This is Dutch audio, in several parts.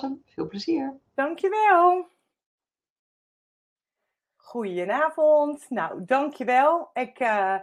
Veel plezier. Dankjewel. Goedenavond. Nou, dankjewel. Ik uh,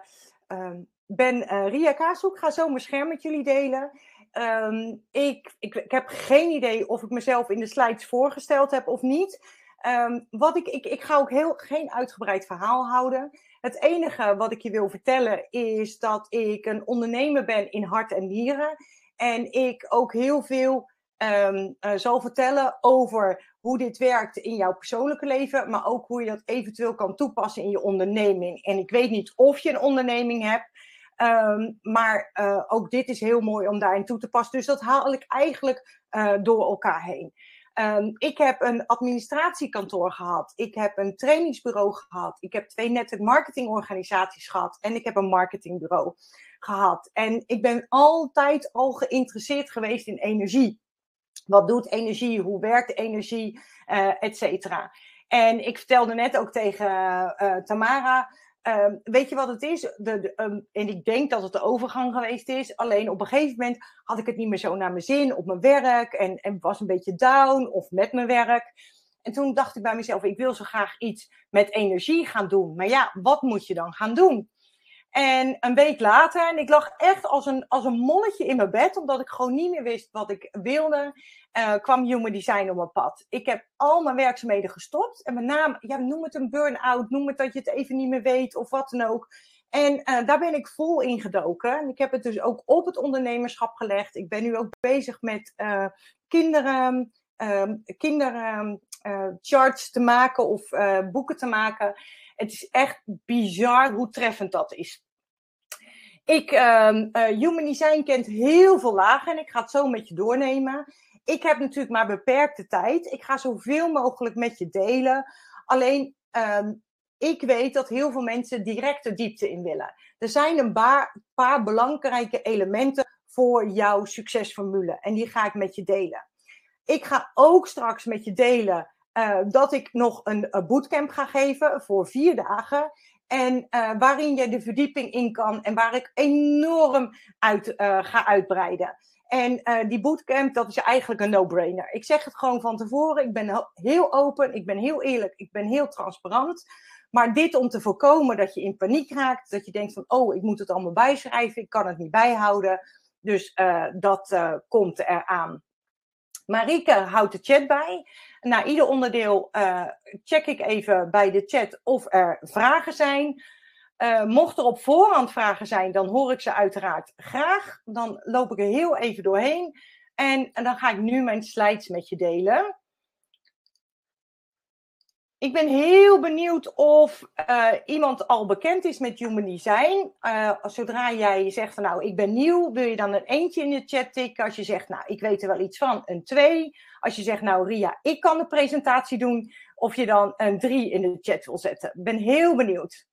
uh, ben uh, Ria Kaashoek. Ga zo mijn scherm met jullie delen. Um, ik, ik, ik, heb geen idee of ik mezelf in de slides voorgesteld heb of niet. Um, wat ik, ik, ik ga ook heel, geen uitgebreid verhaal houden. Het enige wat ik je wil vertellen is dat ik een ondernemer ben in hart en nieren. En ik ook heel veel um, uh, zal vertellen over hoe dit werkt in jouw persoonlijke leven, maar ook hoe je dat eventueel kan toepassen in je onderneming. En ik weet niet of je een onderneming hebt, um, maar uh, ook dit is heel mooi om daarin toe te passen. Dus dat haal ik eigenlijk uh, door elkaar heen. Um, ik heb een administratiekantoor gehad. Ik heb een trainingsbureau gehad. Ik heb twee network marketingorganisaties gehad. En ik heb een marketingbureau gehad. En ik ben altijd al geïnteresseerd geweest in energie. Wat doet energie? Hoe werkt energie? Uh, et cetera. En ik vertelde net ook tegen uh, Tamara. Uh, weet je wat het is? De, um, en ik denk dat het de overgang geweest is. Alleen op een gegeven moment had ik het niet meer zo naar mijn zin op mijn werk. En, en was een beetje down of met mijn werk. En toen dacht ik bij mezelf: ik wil zo graag iets met energie gaan doen. Maar ja, wat moet je dan gaan doen? En een week later, en ik lag echt als een, als een molletje in mijn bed, omdat ik gewoon niet meer wist wat ik wilde, uh, kwam Human Design op mijn pad. Ik heb al mijn werkzaamheden gestopt. En met name, ja, noem het een burn-out, noem het dat je het even niet meer weet of wat dan ook. En uh, daar ben ik vol in gedoken. En ik heb het dus ook op het ondernemerschap gelegd. Ik ben nu ook bezig met uh, kinderen, kinderen charts te maken of boeken te maken. Het is echt bizar hoe treffend dat is. Ik, uh, Human Design kent heel veel lagen en ik ga het zo met je doornemen. Ik heb natuurlijk maar beperkte tijd. Ik ga zoveel mogelijk met je delen. Alleen, um, ik weet dat heel veel mensen direct de diepte in willen. Er zijn een paar, belangrijke elementen voor jouw succesformule en die ga ik met je delen. Ik ga ook straks met je delen dat ik nog een, bootcamp ga geven voor vier dagen. En uh, waarin je de verdieping in kan en waar ik enorm uit uh, ga uitbreiden. En die bootcamp, dat is eigenlijk een no-brainer. Ik zeg het gewoon van tevoren. Ik ben heel open, ik ben heel eerlijk, ik ben heel transparant. Maar dit om te voorkomen dat je in paniek raakt. Dat je denkt van, oh, ik moet het allemaal bijschrijven. Ik kan het niet bijhouden. Dus dat komt eraan. Marike houdt de chat bij. Na ieder onderdeel uh, check ik even bij de chat of er vragen zijn. Uh, mocht er op voorhand vragen zijn, dan hoor ik ze uiteraard graag. Dan loop ik er heel even doorheen. En, en dan ga ik nu mijn slides met je delen. Ik ben heel benieuwd of uh, iemand al bekend is met Human Design. Uh, zodra jij zegt van nou, ik ben nieuw, wil je dan een eentje in de chat tikken. Als je zegt nou, ik weet er wel iets van, een twee. Als je zegt nou, Ria, ik kan de presentatie doen. Of je dan een drie in de chat wil zetten. Ik ben heel benieuwd.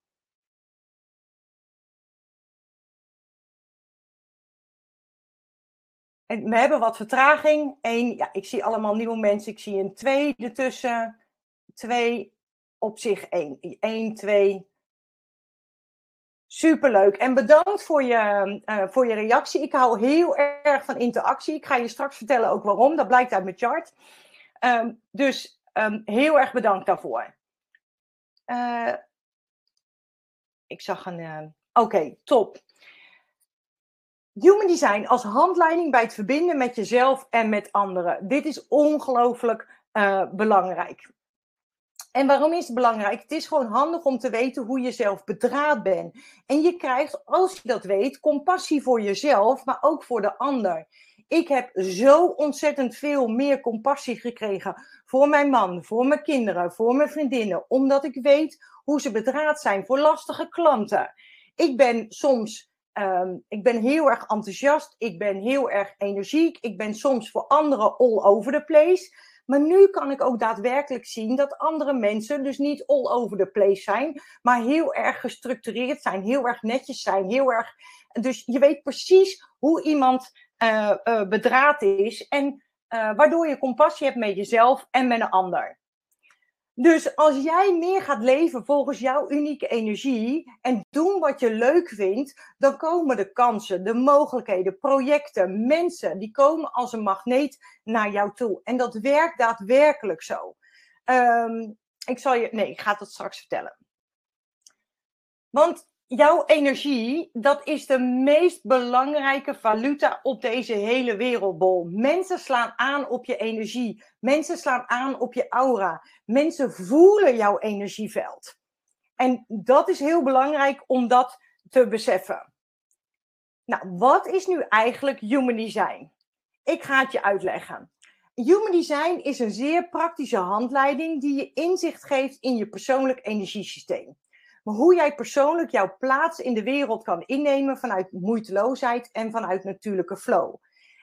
En we hebben wat vertraging. Eén, ja, ik zie allemaal nieuwe mensen. Ik zie een twee ertussen twee, op zich één. Eén, twee. Superleuk. En bedankt voor je, uh, voor je reactie. Ik hou heel erg van interactie. Ik ga je straks vertellen ook waarom. Dat blijkt uit mijn chart. Um, dus um, heel erg bedankt daarvoor. Uh, ik zag een. Uh, Oké, top. Human Design als handleiding bij het verbinden met jezelf en met anderen. Dit is ongelooflijk belangrijk. En waarom is het belangrijk? Het is gewoon handig om te weten hoe je zelf bedraad bent. En je krijgt, als je dat weet, compassie voor jezelf, maar ook voor de ander. Ik heb zo ontzettend veel meer compassie gekregen voor mijn man, voor mijn kinderen, voor mijn vriendinnen, omdat ik weet hoe ze bedraad zijn voor lastige klanten. Ik ben soms, um, ik ben heel erg enthousiast, ik ben heel erg energiek, ik ben soms voor anderen all over the place. Maar nu kan ik ook daadwerkelijk zien dat andere mensen dus niet all over the place zijn, maar heel erg gestructureerd zijn, heel erg netjes zijn, heel erg. Dus je weet precies hoe iemand uh, bedraad is en uh, waardoor je compassie hebt met jezelf en met een ander. Dus als jij meer gaat leven volgens jouw unieke energie en doen wat je leuk vindt, dan komen de kansen, de mogelijkheden, projecten, mensen, die komen als een magneet naar jou toe. En dat werkt daadwerkelijk zo. Ehm, ik zal je, nee, ik ga het straks vertellen. Want jouw energie, dat is de meest belangrijke valuta op deze hele wereldbol. Mensen slaan aan op je energie. Mensen slaan aan op je aura. Mensen voelen jouw energieveld. En dat is heel belangrijk om dat te beseffen. Nou, wat is nu eigenlijk human design? Ik ga het je uitleggen. Human design is een zeer praktische handleiding die je inzicht geeft in je persoonlijk energiesysteem maar hoe jij persoonlijk jouw plaats in de wereld kan innemen vanuit moeiteloosheid en vanuit natuurlijke flow.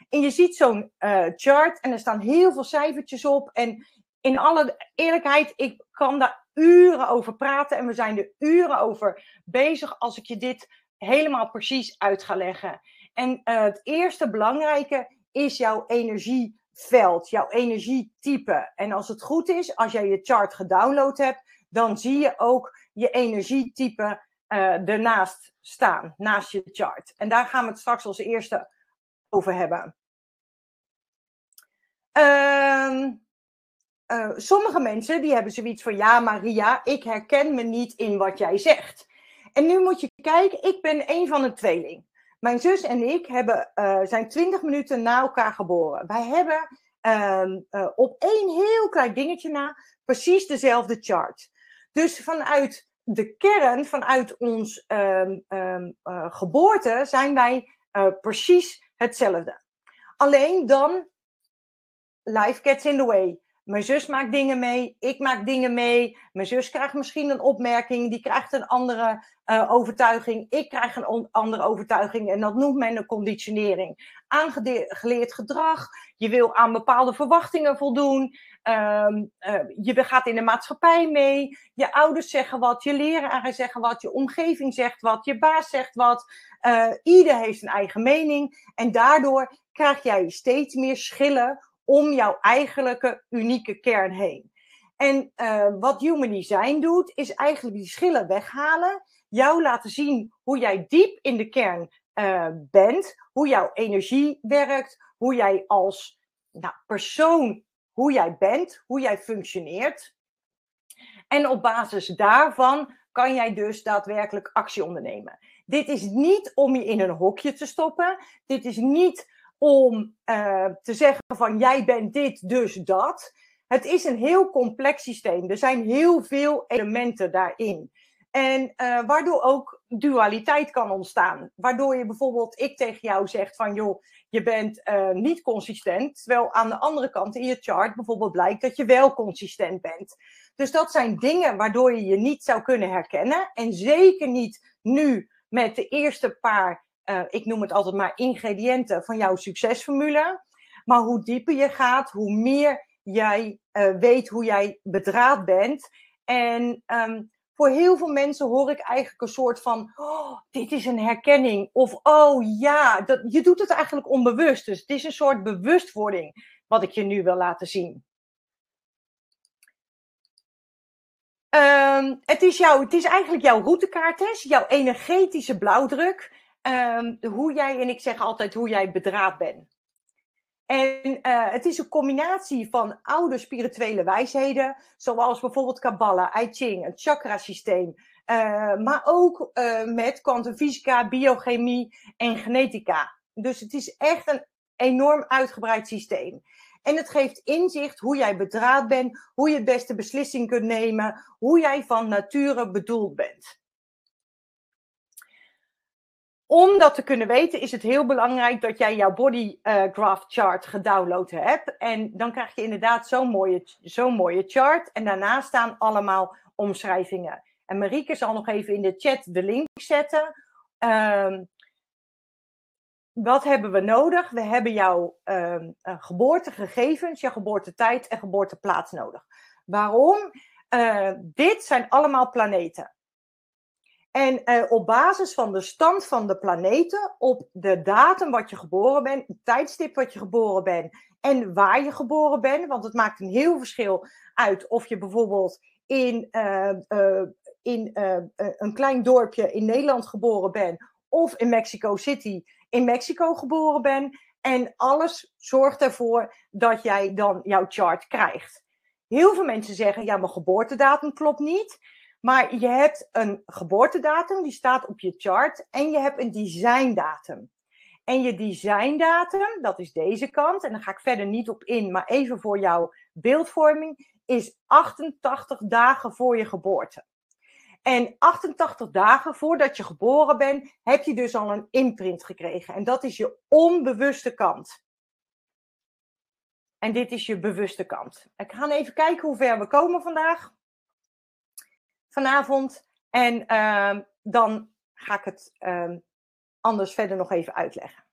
En je ziet zo'n uh, chart en er staan heel veel cijfertjes op. En in alle eerlijkheid, ik kan daar uren over praten en we zijn er uren over bezig als ik je dit helemaal precies uit ga leggen. En uh, het eerste belangrijke is jouw energieveld, jouw energietype. En als het goed is, als jij je chart gedownload hebt, dan zie je ook je energietype uh, ernaast staan, naast je chart. En daar gaan we het straks als eerste over hebben. Uh, uh, sommige mensen die hebben zoiets van, ja Maria, ik herken me niet in wat jij zegt. En nu moet je kijken, ik ben een van de tweeling. Mijn zus en ik hebben, uh, zijn 20 minuten na elkaar geboren. Wij hebben ehm, op één heel klein dingetje na precies dezelfde chart. Dus vanuit de kern, vanuit ons um, um, uh, geboorte, zijn wij uh, precies hetzelfde. Alleen dan, life gets in the way. Mijn zus maakt dingen mee, ik maak dingen mee. Mijn zus krijgt misschien een opmerking, die krijgt een andere uh, overtuiging. Ik krijg een andere overtuiging en dat noemt men een conditionering. Aangeleerd gedrag, je wil aan bepaalde verwachtingen voldoen. Um, uh, je gaat in de maatschappij mee. Je ouders zeggen wat, je leraren zeggen wat, je omgeving zegt wat, je baas zegt wat. Uh, ieder heeft een eigen mening. En daardoor krijg jij steeds meer schillen om jouw eigenlijke unieke kern heen. En uh, wat Human Design doet, is eigenlijk die schillen weghalen. Jou laten zien hoe jij diep in de kern uh, bent. Hoe jouw energie werkt. Hoe jij als nou, persoon, hoe jij bent. Hoe jij functioneert. En op basis daarvan kan jij dus daadwerkelijk actie ondernemen. Dit is niet om je in een hokje te stoppen. Dit is niet om uh, te zeggen van jij bent dit, dus dat. Het is een heel complex systeem. Er zijn heel veel elementen daarin. En uh, waardoor ook dualiteit kan ontstaan. Waardoor je bijvoorbeeld, ik tegen jou zeg van joh, je bent uh, niet consistent. Terwijl aan de andere kant in je chart bijvoorbeeld blijkt dat je wel consistent bent. Dus dat zijn dingen waardoor je je niet zou kunnen herkennen. En zeker niet nu met de eerste paar uh, ik noem het altijd maar ingrediënten van jouw succesformule. Maar hoe dieper je gaat, hoe meer jij uh, weet hoe jij bedraad bent. En um, voor heel veel mensen hoor ik eigenlijk een soort van: oh, dit is een herkenning. Of oh ja, dat, je doet het eigenlijk onbewust. Dus het is een soort bewustwording wat ik je nu wil laten zien. Um, het, is jouw, het is eigenlijk jouw routekaart, jouw energetische blauwdruk um, hoe jij, en ik zeg altijd hoe jij bedraad bent. En uh, het is een combinatie van oude spirituele wijsheden, zoals bijvoorbeeld Kabbalah, I Ching, het chakrasysteem, uh, maar ook uh, met kwantumfysica, biochemie en genetica. Dus het is echt een enorm uitgebreid systeem. En het geeft inzicht hoe jij bedraad bent, hoe je het beste beslissing kunt nemen, hoe jij van nature bedoeld bent om dat te kunnen weten is het heel belangrijk dat jij jouw body uh, graph chart gedownload hebt. En dan krijg je inderdaad zo'n mooie, zo'n mooie chart. En daarna staan allemaal omschrijvingen. En Marieke zal nog even in de chat de link zetten. Um, wat hebben we nodig? We hebben jouw um, geboortegegevens, jouw geboortetijd en geboorteplaats nodig. Waarom? Uh, dit zijn allemaal planeten. En uh, op basis van de stand van de planeten, op de datum wat je geboren bent, het tijdstip wat je geboren bent en waar je geboren bent, want het maakt een heel verschil uit of je bijvoorbeeld in, uh, uh, in een klein dorpje in Nederland geboren bent of in Mexico City in Mexico geboren bent. En alles zorgt ervoor dat jij dan jouw chart krijgt. Heel veel mensen zeggen, ja, mijn geboortedatum klopt niet. Maar je hebt een geboortedatum, die staat op je chart. En je hebt een designdatum. En je designdatum, dat is deze kant. En daar ga ik verder niet op in, maar even voor jouw beeldvorming. Is 88 dagen voor je geboorte. En 88 dagen voordat je geboren bent, heb je dus al een imprint gekregen. En dat is je onbewuste kant. En dit is je bewuste kant. Ik ga even kijken hoe ver we komen vandaag. Vanavond. En uh, dan ga ik het uh, anders verder nog even uitleggen.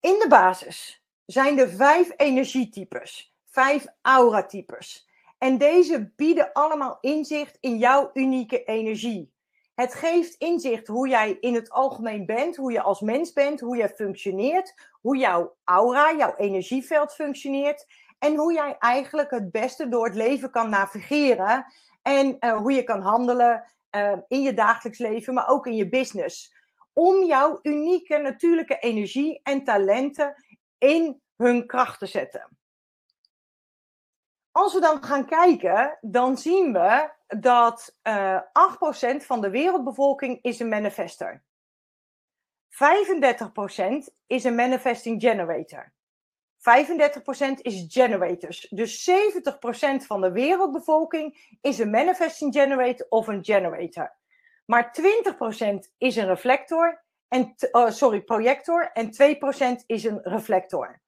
In de basis zijn er vijf energietypes, vijf auratypes. En deze bieden allemaal inzicht in jouw unieke energie. Het geeft inzicht hoe jij in het algemeen bent, hoe je als mens bent, hoe je functioneert, hoe jouw aura, jouw energieveld functioneert en hoe jij eigenlijk het beste door het leven kan navigeren en uh, hoe je kan handelen uh, in je dagelijks leven, maar ook in je business. Om jouw unieke natuurlijke energie en talenten in hun kracht te zetten. Als we dan gaan kijken, dan zien we dat uh, eh, 8% van de wereldbevolking is een manifester. 35% is een manifesting generator. 35% is generators. Dus 70% van de wereldbevolking is een manifesting generator of een generator. Maar 20% is een reflector en uh, sorry, projector en 2% is een reflector.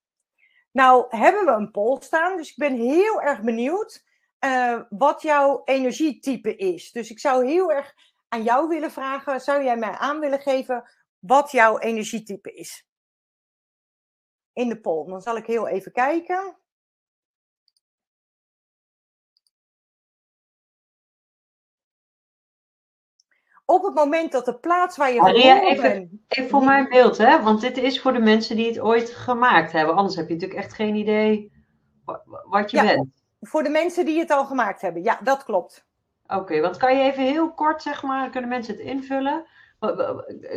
Nou hebben we een poll staan, dus ik ben heel erg benieuwd uh, wat jouw energietype is. Dus ik zou heel erg aan jou willen vragen, zou jij mij aan willen geven wat jouw energietype is? In de poll. Dan zal ik heel even kijken. op het moment dat de plaats waar je Maria, even, bent... Even voor mijn beeld, hè? want dit is voor de mensen die het ooit gemaakt hebben. Anders heb je natuurlijk echt geen idee wat je ja, bent. Voor de mensen die het al gemaakt hebben, ja, dat klopt. Oké, want kan je even heel kort, zeg maar, kunnen mensen het invullen?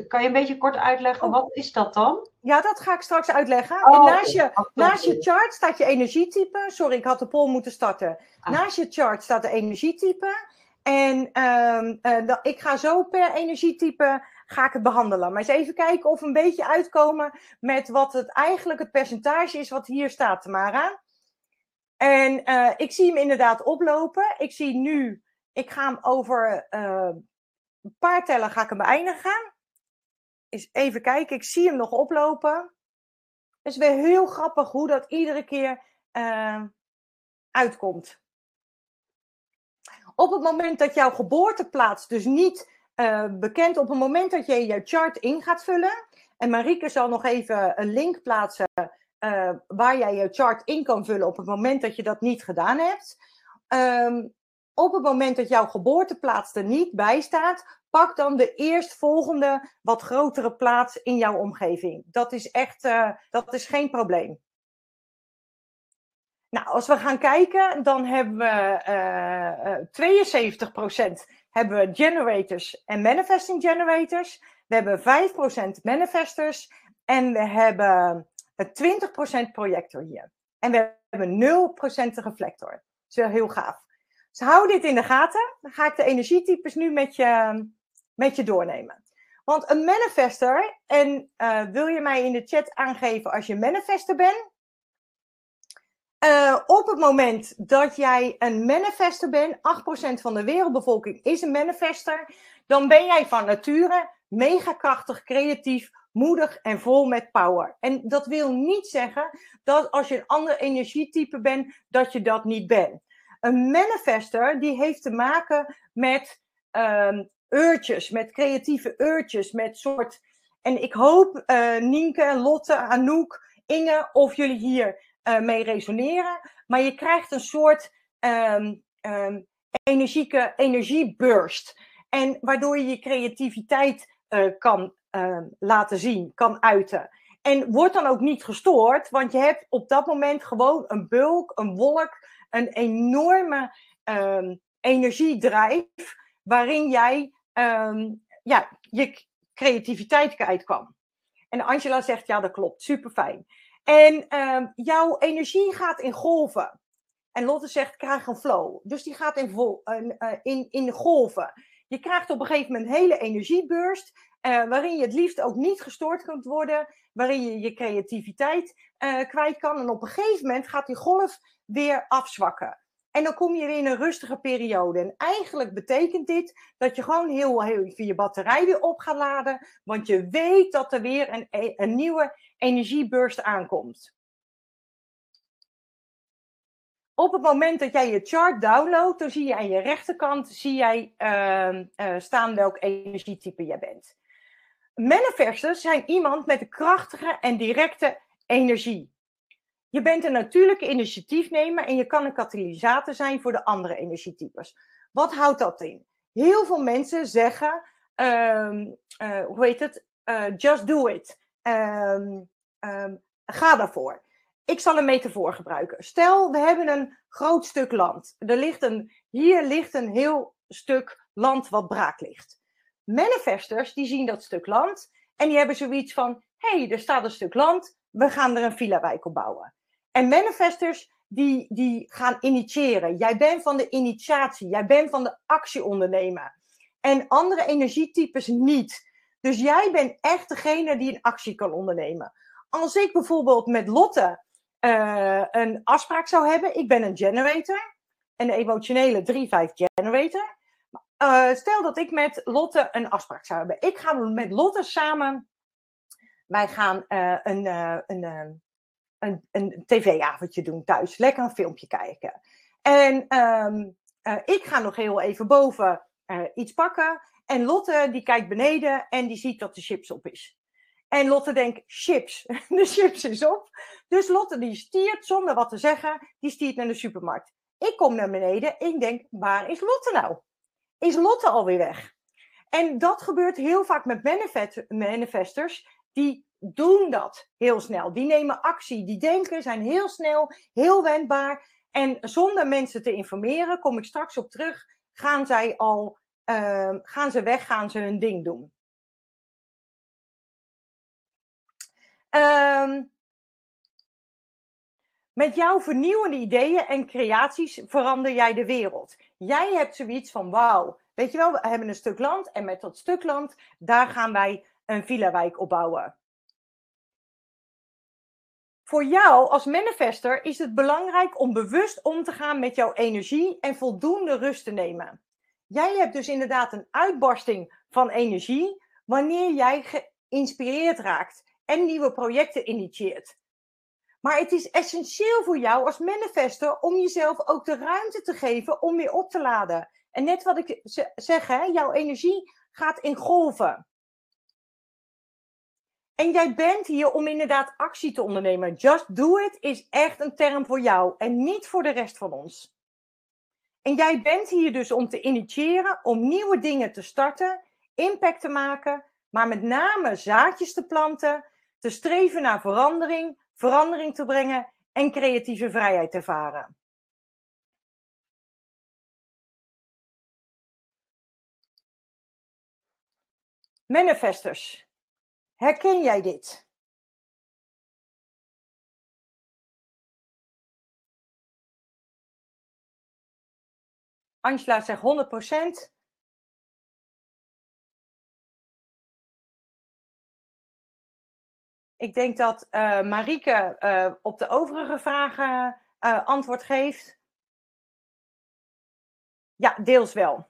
Kan je een beetje kort uitleggen, oh. wat is dat dan? Ja, dat ga ik straks uitleggen. Oh, en naast, je, naast je chart staat je energietype. Sorry, ik had de poll moeten starten. Ah. Naast je chart staat de energietype. En uh, ik ga zo per energietype ga ik het behandelen. Maar eens even kijken of we een beetje uitkomen met wat het eigenlijk het percentage is wat hier staat, Tamara. En uh, ik zie hem inderdaad oplopen. Ik zie nu, ik ga hem over een paar tellen ga ik hem beëindigen. Eens even kijken, ik zie hem nog oplopen. Het is weer heel grappig hoe dat iedere keer uitkomt. Op het moment dat jouw geboorteplaats dus niet uh, bekend, op het moment dat je jouw chart in gaat vullen, en Marieke zal nog even een link plaatsen uh, waar jij je chart in kan vullen op het moment dat je dat niet gedaan hebt. Um, op het moment dat jouw geboorteplaats er niet bij staat, pak dan de eerstvolgende wat grotere plaats in jouw omgeving. Dat is echt, uh, dat is geen probleem. Nou, als we gaan kijken, dan hebben we uh, 72% hebben we generators en manifesting generators. We hebben 5% manifestors en we hebben 20% projector hier. En we hebben 0% reflector. Dat is wel heel gaaf. Dus hou dit in de gaten. Dan ga ik de energietypes nu met je, met je doornemen. Want een manifester, en uh, wil je mij in de chat aangeven als je manifester bent? Uh, op het moment dat jij een manifester bent, 8% van de wereldbevolking is een manifester, dan ben jij van nature mega krachtig, creatief, moedig en vol met power. En dat wil niet zeggen dat als je een ander energietype bent, dat je dat niet bent. Een manifester die heeft te maken met um, urges, met creatieve urges, met soort. En ik hoop uh, Nienke, Lotte, Anouk, Inge, of jullie hier uh, mee resoneren. Maar je krijgt een soort um, um, energieke energieburst. En waardoor je je creativiteit uh, kan laten zien, kan uiten. En wordt dan ook niet gestoord, want je hebt op dat moment gewoon een bulk, een wolk, een enorme um, energiedrijf waarin jij um, ja, je creativiteit kwijt kan. En Angela zegt, ja dat klopt, super fijn. En um, jouw energie gaat in golven. En Lotte zegt, krijg een flow. Dus die gaat in, vol, uh, in, in golven. Je krijgt op een gegeven moment een hele energieburst, uh, waarin je het liefst ook niet gestoord kunt worden, waarin je je creativiteit uh, kwijt kan. En op een gegeven moment gaat die golf weer afzwakken. En dan kom je weer in een rustige periode. En eigenlijk betekent dit dat je gewoon heel, even je batterij weer op gaat laden, want je weet dat er weer een, e-, een nieuwe energieburst aankomt. Op het moment dat jij je chart downloadt, dan zie je aan je rechterkant zie jij, uh, uh, staan welk energietype jij bent. Manifestors zijn iemand met een krachtige en directe energie. Je bent een natuurlijke initiatiefnemer en je kan een katalysator zijn voor de andere energietypes. Wat houdt dat in? Heel veel mensen zeggen, um, uh, hoe heet het? Uh, just do it. Um, um, ga daarvoor. Ik zal een metafoor gebruiken. Stel, we hebben een groot stuk land. Er ligt een, hier ligt een heel stuk land wat braak ligt. Manifestors die zien dat stuk land en die hebben zoiets van: hé, hey, er staat een stuk land, we gaan er een villa-wijk op bouwen. En manifestors die, die gaan initiëren. Jij bent van de initiatie, jij bent van de actie ondernemen. En andere energietypes niet. Dus jij bent echt degene die een actie kan ondernemen. Als ik bijvoorbeeld met Lotte uh, een afspraak zou hebben, ik ben een generator, een emotionele 3-5 generator. Uh, stel dat ik met Lotte een afspraak zou hebben. Ik ga met Lotte samen, wij gaan uh, een, een een, een tv-avondje doen thuis. Lekker een filmpje kijken. En um, uh, ik ga nog heel even boven uh, iets pakken. En Lotte die kijkt beneden en die ziet dat de chips op is. En Lotte denkt, chips, de chips is op. Dus Lotte die stiert zonder wat te zeggen, die stiert naar de supermarkt. Ik kom naar beneden en ik denk, waar is Lotte nou? Is Lotte alweer weg? En dat gebeurt heel vaak met manifestors die doen dat heel snel. Die nemen actie, die denken, zijn heel snel, heel wendbaar. En zonder mensen te informeren, kom ik straks op terug, gaan zij al, uh, gaan ze weg, gaan ze hun ding doen. Um, met jouw vernieuwende ideeën en creaties verander jij de wereld. Jij hebt zoiets van, wauw, weet je wel, we hebben een stuk land en met dat stuk land, daar gaan wij een villa-wijk opbouwen. Voor jou als manifester is het belangrijk om bewust om te gaan met jouw energie en voldoende rust te nemen. Jij hebt dus inderdaad een uitbarsting van energie wanneer jij geïnspireerd raakt en nieuwe projecten initieert. Maar het is essentieel voor jou als manifester om jezelf ook de ruimte te geven om weer op te laden. En net wat ik zeg, hè, jouw energie gaat in golven. En jij bent hier om inderdaad actie te ondernemen. Just do it is echt een term voor jou en niet voor de rest van ons. En jij bent hier dus om te initiëren, om nieuwe dingen te starten, impact te maken, maar met name zaadjes te planten, te streven naar verandering, verandering te brengen en creatieve vrijheid te ervaren. Manifestors. Herken jij dit? Angela zegt 100%. Ik denk dat uh, op de overige vragen uh, antwoord geeft. Ja, deels wel.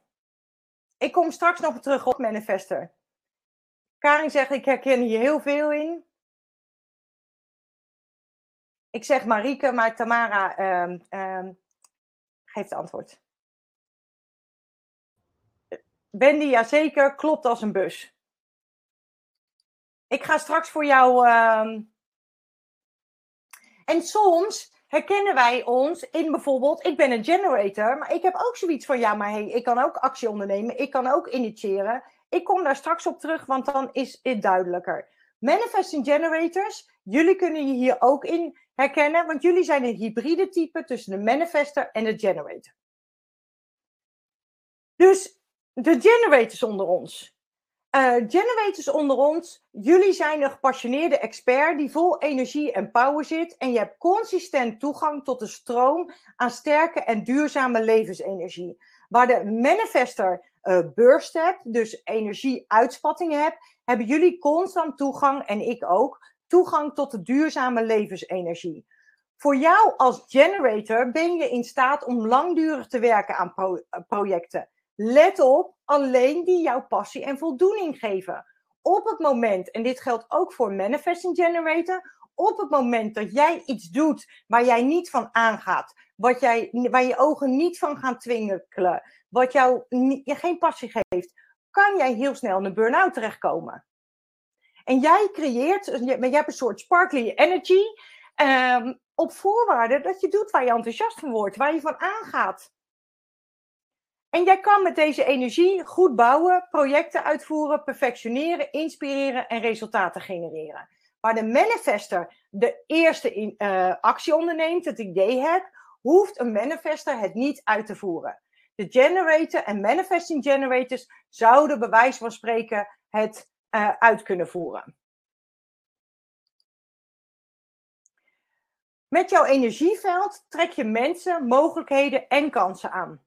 Ik kom straks nog terug op Manifester. Karin zegt, ik herken hier heel veel in. Ik zeg Marieke, maar Tamara um, um, geeft antwoord. Wendy, jazeker, klopt als een bus. Ik ga straks voor jou. Um... En soms herkennen wij ons in bijvoorbeeld, ik ben een generator, maar ik heb ook zoiets van, ja, maar hey, ik kan ook actie ondernemen, ik kan ook initiëren. Ik kom daar straks op terug, want dan is het duidelijker. Manifesting generators, jullie kunnen je hier ook in herkennen, want jullie zijn een hybride type tussen de manifester en de generator. Dus de generators onder ons. Uh, generators onder ons, jullie zijn een gepassioneerde expert die vol energie en power zit. En je hebt consistent toegang tot de stroom aan sterke en duurzame levensenergie. Waar de manifester uh, burst hebt, dus energie-uitspattingen hebt, hebben jullie constant toegang, en ik ook, toegang tot de duurzame levensenergie. Voor jou als generator ben je in staat om langdurig te werken aan pro projecten. Let op, alleen die jouw passie en voldoening geven. Op het moment, en dit geldt ook voor Manifesting Generator, op het moment dat jij iets doet waar jij niet van aangaat, wat jij, waar je ogen niet van gaan twinkelen, wat jou je geen passie geeft, kan jij heel snel in een burn-out terechtkomen. En jij creëert, jij hebt een soort sparkly energy, um, op voorwaarde dat je doet waar je enthousiast van wordt, waar je van aangaat. En jij kan met deze energie goed bouwen, projecten uitvoeren, perfectioneren, inspireren en resultaten genereren. Waar de manifester de eerste uh, actie onderneemt, het idee hebt, hoeft een manifester het niet uit te voeren. De generator en manifesting generators zouden bij wijze van spreken het uh, uit kunnen voeren. Met jouw energieveld trek je mensen, mogelijkheden en kansen aan.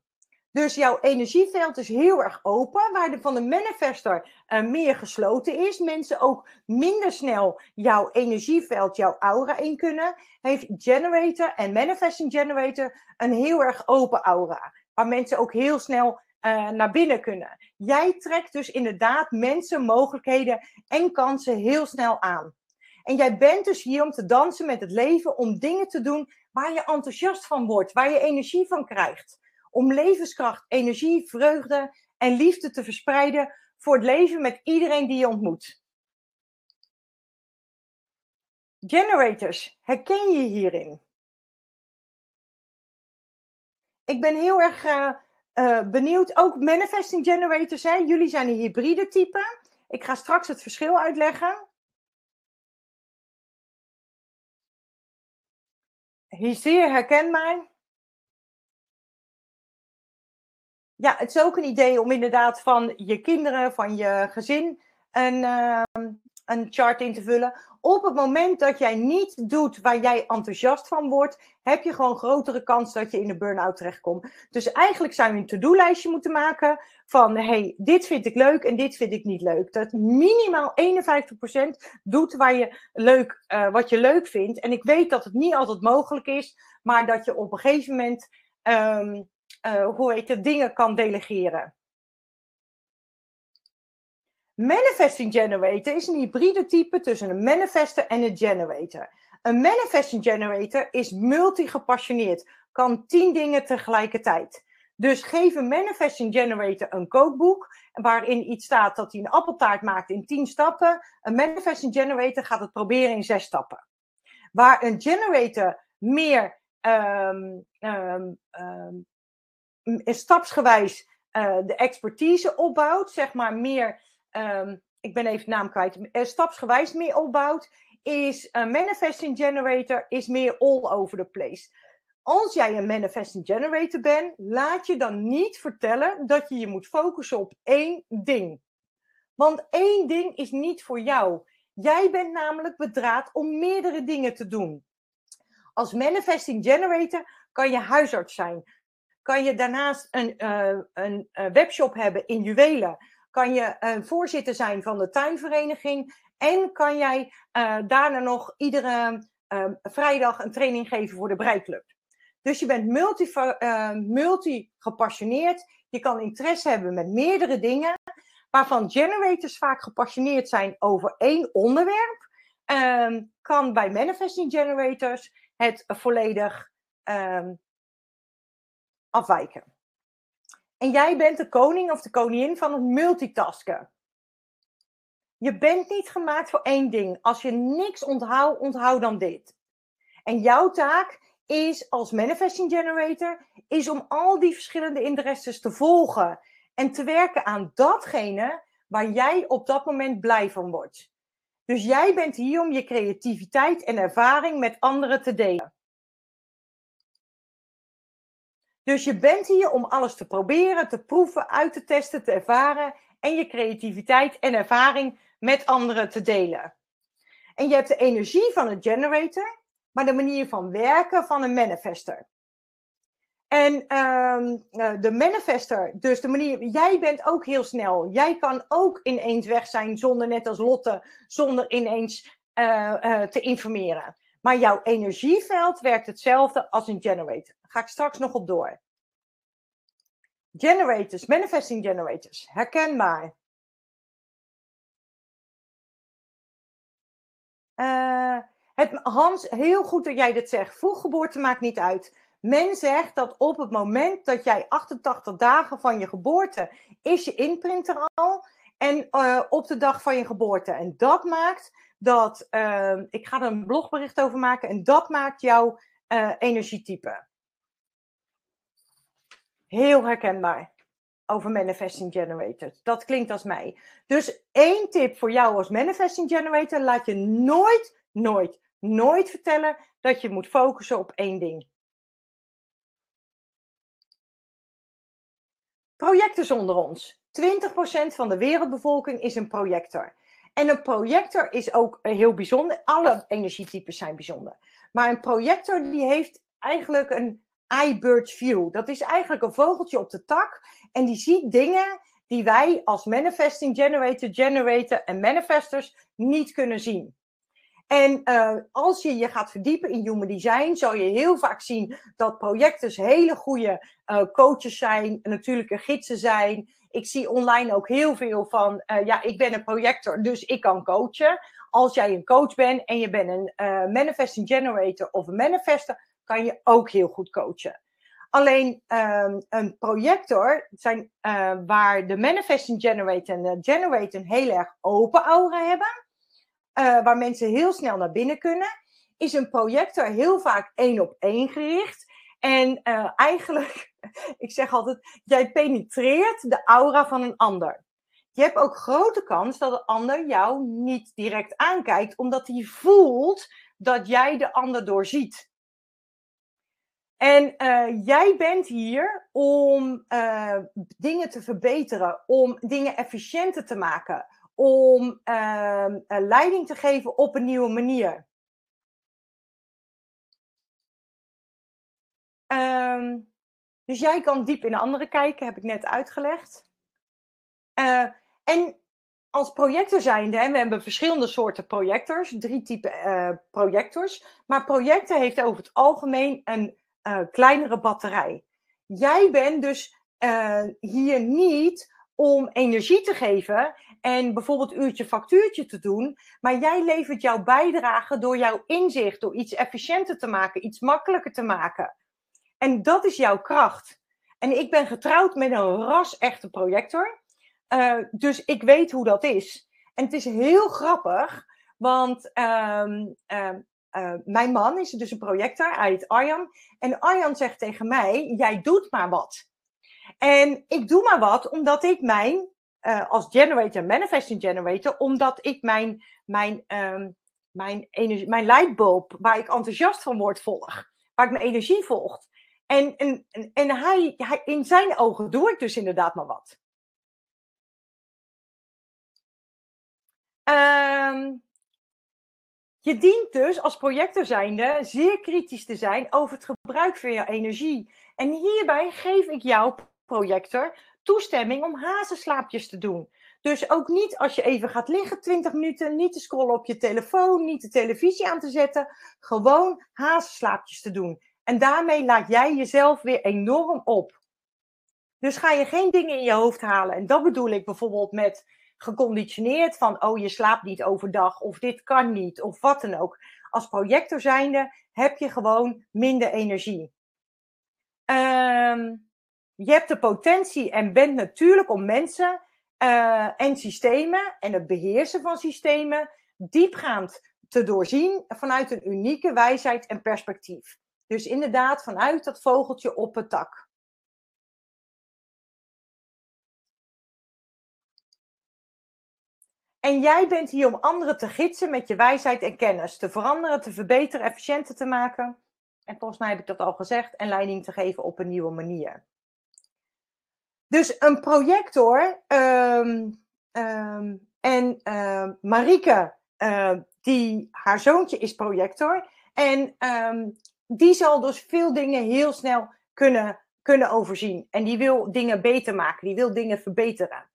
Dus jouw energieveld is heel erg open, waar de van de manifester uh, meer gesloten is. Mensen ook minder snel jouw energieveld, jouw aura in kunnen. Heeft generator en manifesting generator een heel erg open aura. Waar mensen ook heel snel uh, naar binnen kunnen. Jij trekt dus inderdaad mensen, mogelijkheden en kansen heel snel aan. En jij bent dus hier om te dansen met het leven, om dingen te doen waar je enthousiast van wordt, waar je energie van krijgt om levenskracht, energie, vreugde en liefde te verspreiden voor het leven met iedereen die je ontmoet. Generators, herken je hierin? Ik ben heel erg uh, uh, benieuwd, ook manifesting generators, hè? jullie zijn een hybride type. Ik ga straks het verschil uitleggen. Hier zeer herkenbaar. Ja, het is ook een idee om inderdaad van je kinderen, van je gezin, een, uh, een chart in te vullen. Op het moment dat jij niet doet waar jij enthousiast van wordt, heb je gewoon grotere kans dat je in de burn-out terechtkomt. Dus eigenlijk zou je een to-do-lijstje moeten maken van, hey, dit vind ik leuk en dit vind ik niet leuk. Dat minimaal 51% doet waar je leuk, uh, wat je leuk vindt. En ik weet dat het niet altijd mogelijk is, maar dat je op een gegeven moment um, uh, hoe heet het, dingen kan delegeren. Manifesting generator is een hybride type tussen een manifester en een generator. Een manifesting generator is multi-gepassioneerd, kan tien dingen tegelijkertijd. Dus geef een manifesting generator een kookboek waarin iets staat dat hij een appeltaart maakt in tien stappen. Een manifesting generator gaat het proberen in zes stappen. Waar een generator meer um, stapsgewijs uh, de expertise opbouwt, zeg maar meer, um, ik ben even de naam kwijt, uh, stapsgewijs meer opbouwt, is een manifesting generator is meer all over the place. Als jij een manifesting generator bent, laat je dan niet vertellen dat je je moet focussen op één ding. Want één ding is niet voor jou. Jij bent namelijk bedraad om meerdere dingen te doen. Als manifesting generator kan je huisarts zijn, kan je daarnaast een, uh, een uh, webshop hebben in juwelen. Kan je uh, voorzitter zijn van de tuinvereniging. En kan jij daarna nog iedere vrijdag een training geven voor de breiklub. Dus je bent multi, multi gepassioneerd. Je kan interesse hebben met meerdere dingen. Waarvan generators vaak gepassioneerd zijn over één onderwerp. Ehm, kan bij manifesting generators het volledig um, afwijken. En jij bent de koning of de koningin van het multitasken. Je bent niet gemaakt voor één ding. Als je niks onthoudt, onthoud dan dit. En jouw taak is als manifesting generator, is om al die verschillende interesses te volgen en te werken aan datgene waar jij op dat moment blij van wordt. Dus jij bent hier om je creativiteit en ervaring met anderen te delen. Dus je bent hier om alles te proberen, te proeven, uit te testen, te ervaren en je creativiteit en ervaring met anderen te delen. En je hebt de energie van een generator, maar de manier van werken van een manifester. En ehm, eh, de manifester, dus de manier, jij bent ook heel snel. Jij kan ook ineens weg zijn zonder, net als Lotte, zonder ineens uh, uh, te informeren. Maar jouw energieveld werkt hetzelfde als een generator. Daar ga ik straks nog op door. Generators, manifesting generators, herkenbaar. Uh, het, Hans, heel goed dat jij dit zegt. Vroeggeboorte maakt niet uit. Men zegt dat op het moment dat jij 88 dagen van je geboorte is je inprinter al. En uh, op de dag van je geboorte. En dat maakt dat, uh, ik ga er een blogbericht over maken. En dat maakt jouw uh, energietype. Heel herkenbaar over manifesting generators. Dat klinkt als mij. Dus één tip voor jou als manifesting generator: laat je nooit, nooit, nooit vertellen dat je moet focussen op één ding. Projectors onder ons. 20% van de wereldbevolking is een projector. En een projector is ook heel bijzonder. Alle energietypes zijn bijzonder. Maar een projector die heeft eigenlijk een iBird view. Dat is eigenlijk een vogeltje op de tak. En die ziet dingen die wij als manifesting generator, generator en manifestors niet kunnen zien. En uh, als je je gaat verdiepen in human design, zal je heel vaak zien dat projectors hele goede uh, coaches zijn, natuurlijke gidsen zijn. Ik zie online ook heel veel van, uh, ja, ik ben een projector, dus ik kan coachen. Als jij een coach bent en je bent een manifesting generator of een manifester, kan je ook heel goed coachen. Alleen um, een projector, zijn, waar de manifesting generator en de generator een heel erg open aura hebben uh, waar mensen heel snel naar binnen kunnen, is een projector heel vaak één op één gericht. En uh, eigenlijk, ik zeg altijd, jij penetreert de aura van een ander. Je hebt ook grote kans dat de ander jou niet direct aankijkt, omdat hij voelt dat jij de ander doorziet. En uh, jij bent hier om uh, dingen te verbeteren, om dingen efficiënter te maken, om uh, leiding te geven op een nieuwe manier. Um, dus jij kan diep in de anderen kijken, heb ik net uitgelegd. Uh, en als projector zijnde, we hebben verschillende soorten projectors, drie typen uh, projectors. Maar projector heeft over het algemeen een uh, kleinere batterij. Jij bent dus hier niet om energie te geven en bijvoorbeeld uurtje factuurtje te doen. Maar jij levert jouw bijdrage door jouw inzicht, door iets efficiënter te maken, iets makkelijker te maken. En dat is jouw kracht. En ik ben getrouwd met een ras-echte projector. Uh, dus ik weet hoe dat is. En het is heel grappig, want uh, uh, mijn man is dus een projector, heet Arjan. En Arjan zegt tegen mij, jij doet maar wat. En ik doe maar wat, omdat ik mijn, uh, als generator, manifesting generator, omdat ik mijn, mijn, um, mijn, energie, mijn lightbulb, waar ik enthousiast van word, volg. Waar ik mijn energie volgt. En, en, en hij, hij, in zijn ogen doe ik dus inderdaad maar wat. Um, je dient dus als projector zijnde zeer kritisch te zijn over het gebruik van je energie. En hierbij geef ik jou projector toestemming om hazenslaapjes te doen. Dus ook niet als je even gaat liggen 20 minuten, niet te scrollen op je telefoon, niet de televisie aan te zetten, gewoon hazenslaapjes te doen. En daarmee laat jij jezelf weer enorm op. Dus ga je geen dingen in je hoofd halen. En dat bedoel ik bijvoorbeeld met geconditioneerd van, oh je slaapt niet overdag of dit kan niet of wat dan ook. Als projector zijnde heb je gewoon minder energie. Um, je hebt de potentie en bent natuurlijk om mensen uh, en systemen en het beheersen van systemen diepgaand te doorzien vanuit een unieke wijsheid en perspectief. Dus inderdaad, vanuit dat vogeltje op het tak. En jij bent hier om anderen te gidsen met je wijsheid en kennis. Te veranderen, te verbeteren, efficiënter te maken. En volgens mij heb ik dat al gezegd. En leiding te geven op een nieuwe manier. Dus een projector. Um, um, en uh, die, haar zoontje is projector. En die zal dus veel dingen heel snel kunnen, kunnen overzien. En die wil dingen beter maken. Die wil dingen verbeteren.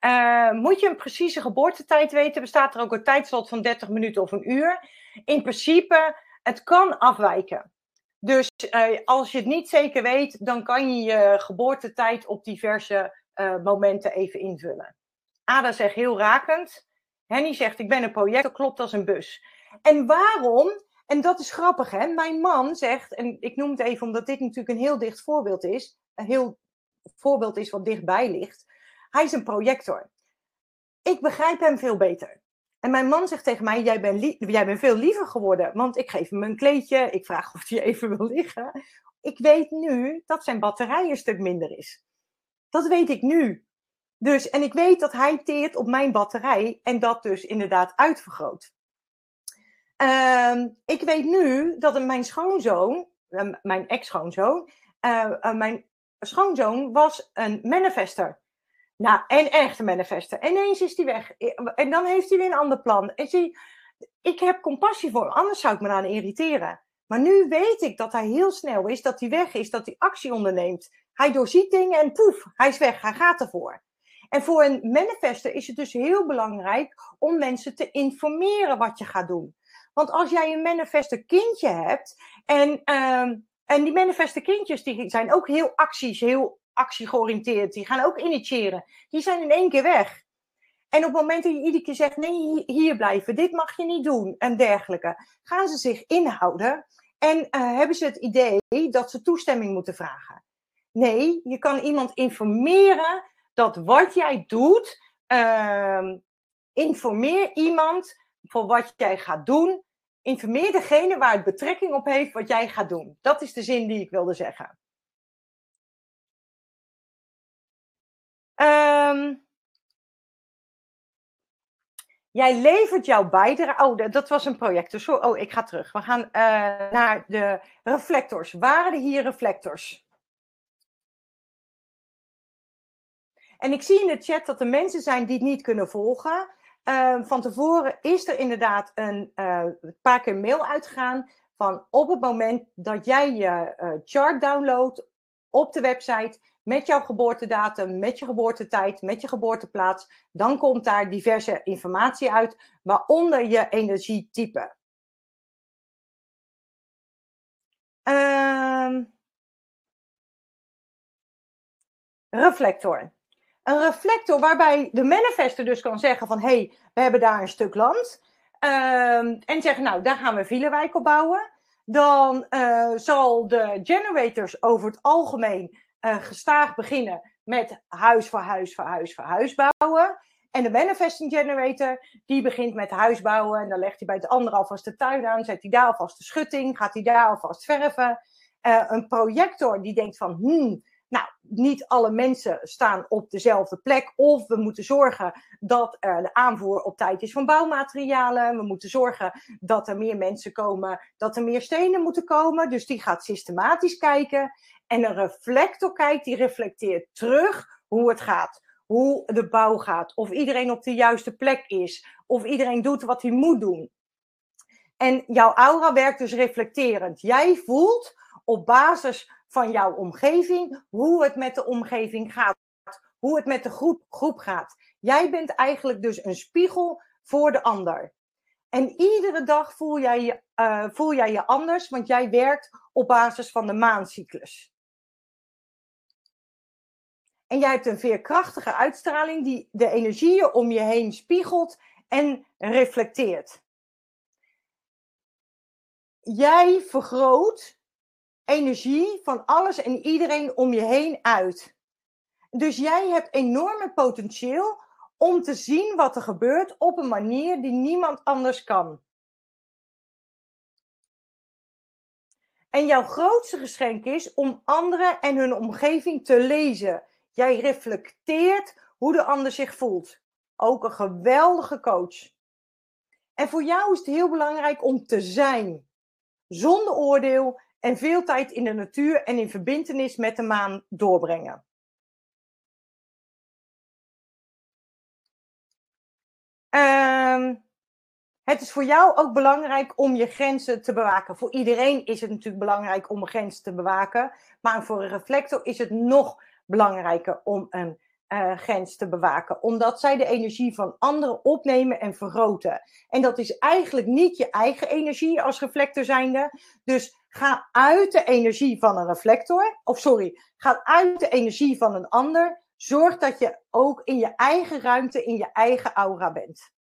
Uh, moet je een precieze geboortetijd weten, bestaat er ook een tijdslot van 30 minuten of een uur. In principe, het kan afwijken. Dus uh, als je het niet zeker weet, dan kan je je geboortetijd op diverse uh, momenten even invullen. Ada zegt heel rakend. Henny zegt, ik ben een project, dat klopt als een bus. En waarom? En dat is grappig, hè? Mijn man zegt, en ik noem het even omdat dit natuurlijk een heel dicht voorbeeld is, een heel voorbeeld is wat dichtbij ligt. Hij is een projector. Ik begrijp hem veel beter. En mijn man zegt tegen mij: jij bent, jij bent veel liever geworden. Want ik geef hem een kleedje. Ik vraag of hij even wil liggen. Ik weet nu dat zijn batterij een stuk minder is. Dat weet ik nu. Dus, en ik weet dat hij teert op mijn batterij en dat dus inderdaad uitvergroot. Uh, ik weet nu dat mijn schoonzoon, uh, mijn ex-schoonzoon, uh, mijn schoonzoon was een manifester. Nou, en echt een manifester. En ineens is hij weg. En dan heeft hij weer een ander plan. En zie, ik heb compassie voor hem, anders zou ik me aan irriteren. Maar nu weet ik dat hij heel snel is, dat hij weg is, dat hij actie onderneemt. Hij doorziet dingen en poef, hij is weg, hij gaat ervoor. En voor een manifester is het dus heel belangrijk om mensen te informeren wat je gaat doen. Want als jij een manifester kindje hebt en, uh, en die manifester kindjes die zijn ook heel acties, heel actiegeoriënteerd, die gaan ook initiëren. Die zijn in één keer weg. En op het moment dat je iedere keer zegt: nee, hier blijven, dit mag je niet doen en dergelijke, gaan ze zich inhouden en uh, hebben ze het idee dat ze toestemming moeten vragen. Nee, je kan iemand informeren dat wat jij doet, uh, informeer iemand voor wat jij gaat doen. Informeer degene waar het betrekking op heeft wat jij gaat doen. Dat is de zin die ik wilde zeggen. Um, jij levert jouw bijdrage. Oh, dat was een project. Dus oh, ik ga terug. We gaan uh, naar de reflectors. Waren er hier reflectors? En ik zie in de chat dat er mensen zijn die het niet kunnen volgen. Uh, van tevoren is er inderdaad een uh, paar keer mail uitgegaan. Van op het moment dat jij je chart downloadt op de website met jouw geboortedatum, met je geboortetijd, met je geboorteplaats. Dan komt daar diverse informatie uit, waaronder je energietype. Um, reflector. Een reflector waarbij de manifester dus kan zeggen van... hé, hey, we hebben daar een stuk land. Um, en zeggen, nou, daar gaan we Vielewijk op bouwen. Dan uh, zal de generators over het algemeen uh, gestaag beginnen met huis voor huis voor huis voor huis bouwen. En de manifesting generator, die begint met huis bouwen. En dan legt hij bij het andere alvast de tuin aan. Zet hij daar alvast de schutting. Gaat hij daar alvast verven. Uh, een projector die denkt van, hmm, nou, niet alle mensen staan op dezelfde plek. Of we moeten zorgen dat er de aanvoer op tijd is van bouwmaterialen. We moeten zorgen dat er meer mensen komen, dat er meer stenen moeten komen. Dus die gaat systematisch kijken. En een reflector kijkt, die reflecteert terug hoe het gaat. Hoe de bouw gaat. Of iedereen op de juiste plek is. Of iedereen doet wat hij moet doen. En jouw aura werkt dus reflecterend. Jij voelt op basis van jouw omgeving hoe het met de omgeving gaat. Hoe het met de groep, groep gaat. Jij bent eigenlijk dus een spiegel voor de ander. En iedere dag voel jij, je, uh, voel jij je anders, want jij werkt op basis van de maancyclus. En jij hebt een veerkrachtige uitstraling die de energieën om je heen spiegelt en reflecteert. Jij vergroot energie van alles en iedereen om je heen uit. Dus jij hebt enorme potentieel om te zien wat er gebeurt op een manier die niemand anders kan. En jouw grootste geschenk is om anderen en hun omgeving te lezen. Jij reflecteert hoe de ander zich voelt. Ook een geweldige coach. En voor jou is het heel belangrijk om te zijn. Zonder oordeel en veel tijd in de natuur en in verbindenis met de maan doorbrengen. Um, het is voor jou ook belangrijk om je grenzen te bewaken. Voor iedereen is het natuurlijk belangrijk om een grens te bewaken. Maar voor een reflector is het nog belangrijker om een uh, grens te bewaken. Omdat zij de energie van anderen opnemen en vergroten. En dat is eigenlijk niet je eigen energie als reflector zijnde. Dus ga uit de energie van een reflector. Of sorry, ga uit de energie van een ander. Zorg dat je ook in je eigen ruimte, in je eigen aura bent.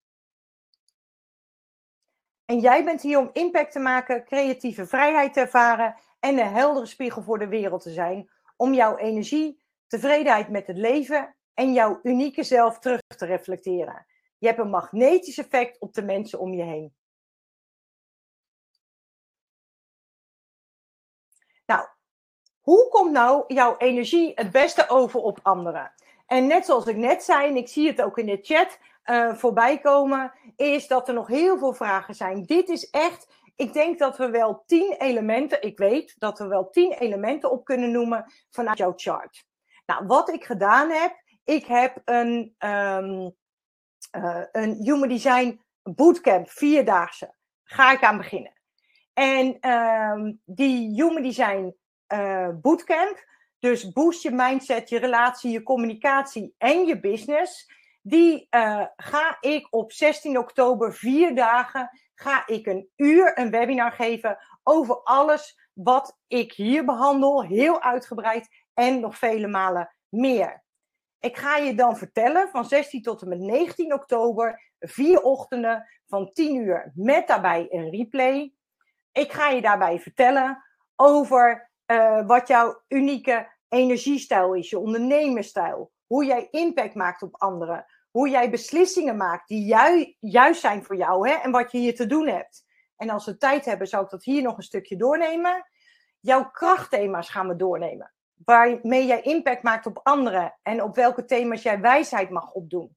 En jij bent hier om impact te maken, creatieve vrijheid te ervaren en een heldere spiegel voor de wereld te zijn. Om jouw energie, tevredenheid met het leven en jouw unieke zelf terug te reflecteren. Je hebt een magnetisch effect op de mensen om je heen. Nou, hoe komt nou jouw energie het beste over op anderen? En net zoals ik net zei, en ik zie het ook in de chat, uh, voorbij komen, is dat er nog heel veel vragen zijn. Dit is echt, ik denk dat we wel tien elementen, ik weet dat we wel tien elementen op kunnen noemen vanuit jouw chart. Nou, wat ik gedaan heb, ik heb een, um, uh, een Human Design Bootcamp, vierdaagse. Ga ik aan beginnen. En um, die Human Design uh, Bootcamp, dus boost je mindset, je relatie, je communicatie en je business die uh, ga ik op 16 oktober, vier dagen, ga ik een uur een webinar geven over alles wat ik hier behandel, heel uitgebreid en nog vele malen meer. Ik ga je dan vertellen van 16 tot en met 19 oktober, vier ochtenden van 10 uur met daarbij een replay. Ik ga je daarbij vertellen over uh, wat jouw unieke energiestijl is, je ondernemerstijl. Hoe jij impact maakt op anderen hoe jij beslissingen maakt die ju juist zijn voor jou hè, en wat je hier te doen hebt. En als we tijd hebben, zou ik dat hier nog een stukje doornemen. Jouw krachtthema's gaan we doornemen. Waarmee jij impact maakt op anderen en op welke thema's jij wijsheid mag opdoen.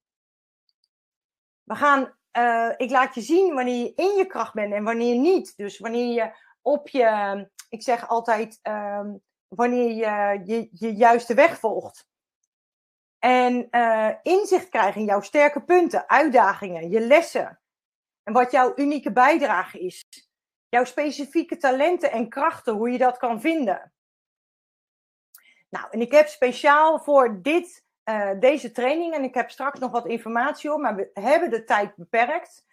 We gaan, uh, ik laat je zien wanneer je in je kracht bent en wanneer niet. Dus wanneer je op je, ik zeg altijd, um, wanneer je, je juiste weg volgt. En uh, inzicht krijgen in jouw sterke punten, uitdagingen, je lessen. En wat jouw unieke bijdrage is. Jouw specifieke talenten en krachten, hoe je dat kan vinden. Nou, en ik heb speciaal voor dit, uh, deze training, en ik heb straks nog wat informatie op, maar we hebben de tijd beperkt.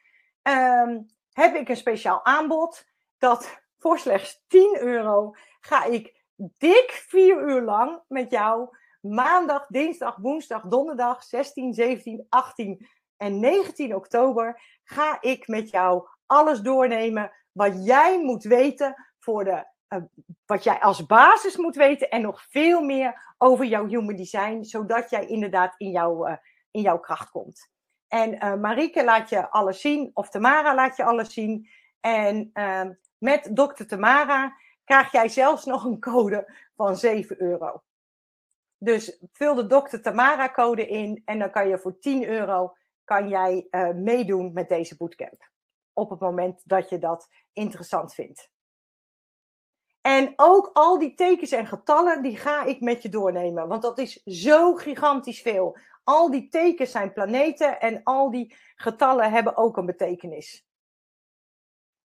Um, heb ik een speciaal aanbod dat voor slechts 10 euro ga ik dik vier uur lang met jou maandag, dinsdag, woensdag, donderdag 16, 17, 18 en 19 oktober ga ik met jou alles doornemen wat jij moet weten voor de wat jij als basis moet weten en nog veel meer over jouw human design, zodat jij inderdaad in, jou, uh, in jouw kracht komt. En uh, Marike laat je alles zien, of Tamara laat je alles zien. En ehm, met dokter Tamara krijg jij zelfs nog een code van 7 euro. Dus vul de dokter Tamara code in en dan kan je voor 10 euro kan jij meedoen met deze bootcamp. Op het moment dat je dat interessant vindt. En ook al die tekens en getallen, die ga ik met je doornemen. Want dat is zo gigantisch veel. Al die tekens zijn planeten en al die getallen hebben ook een betekenis.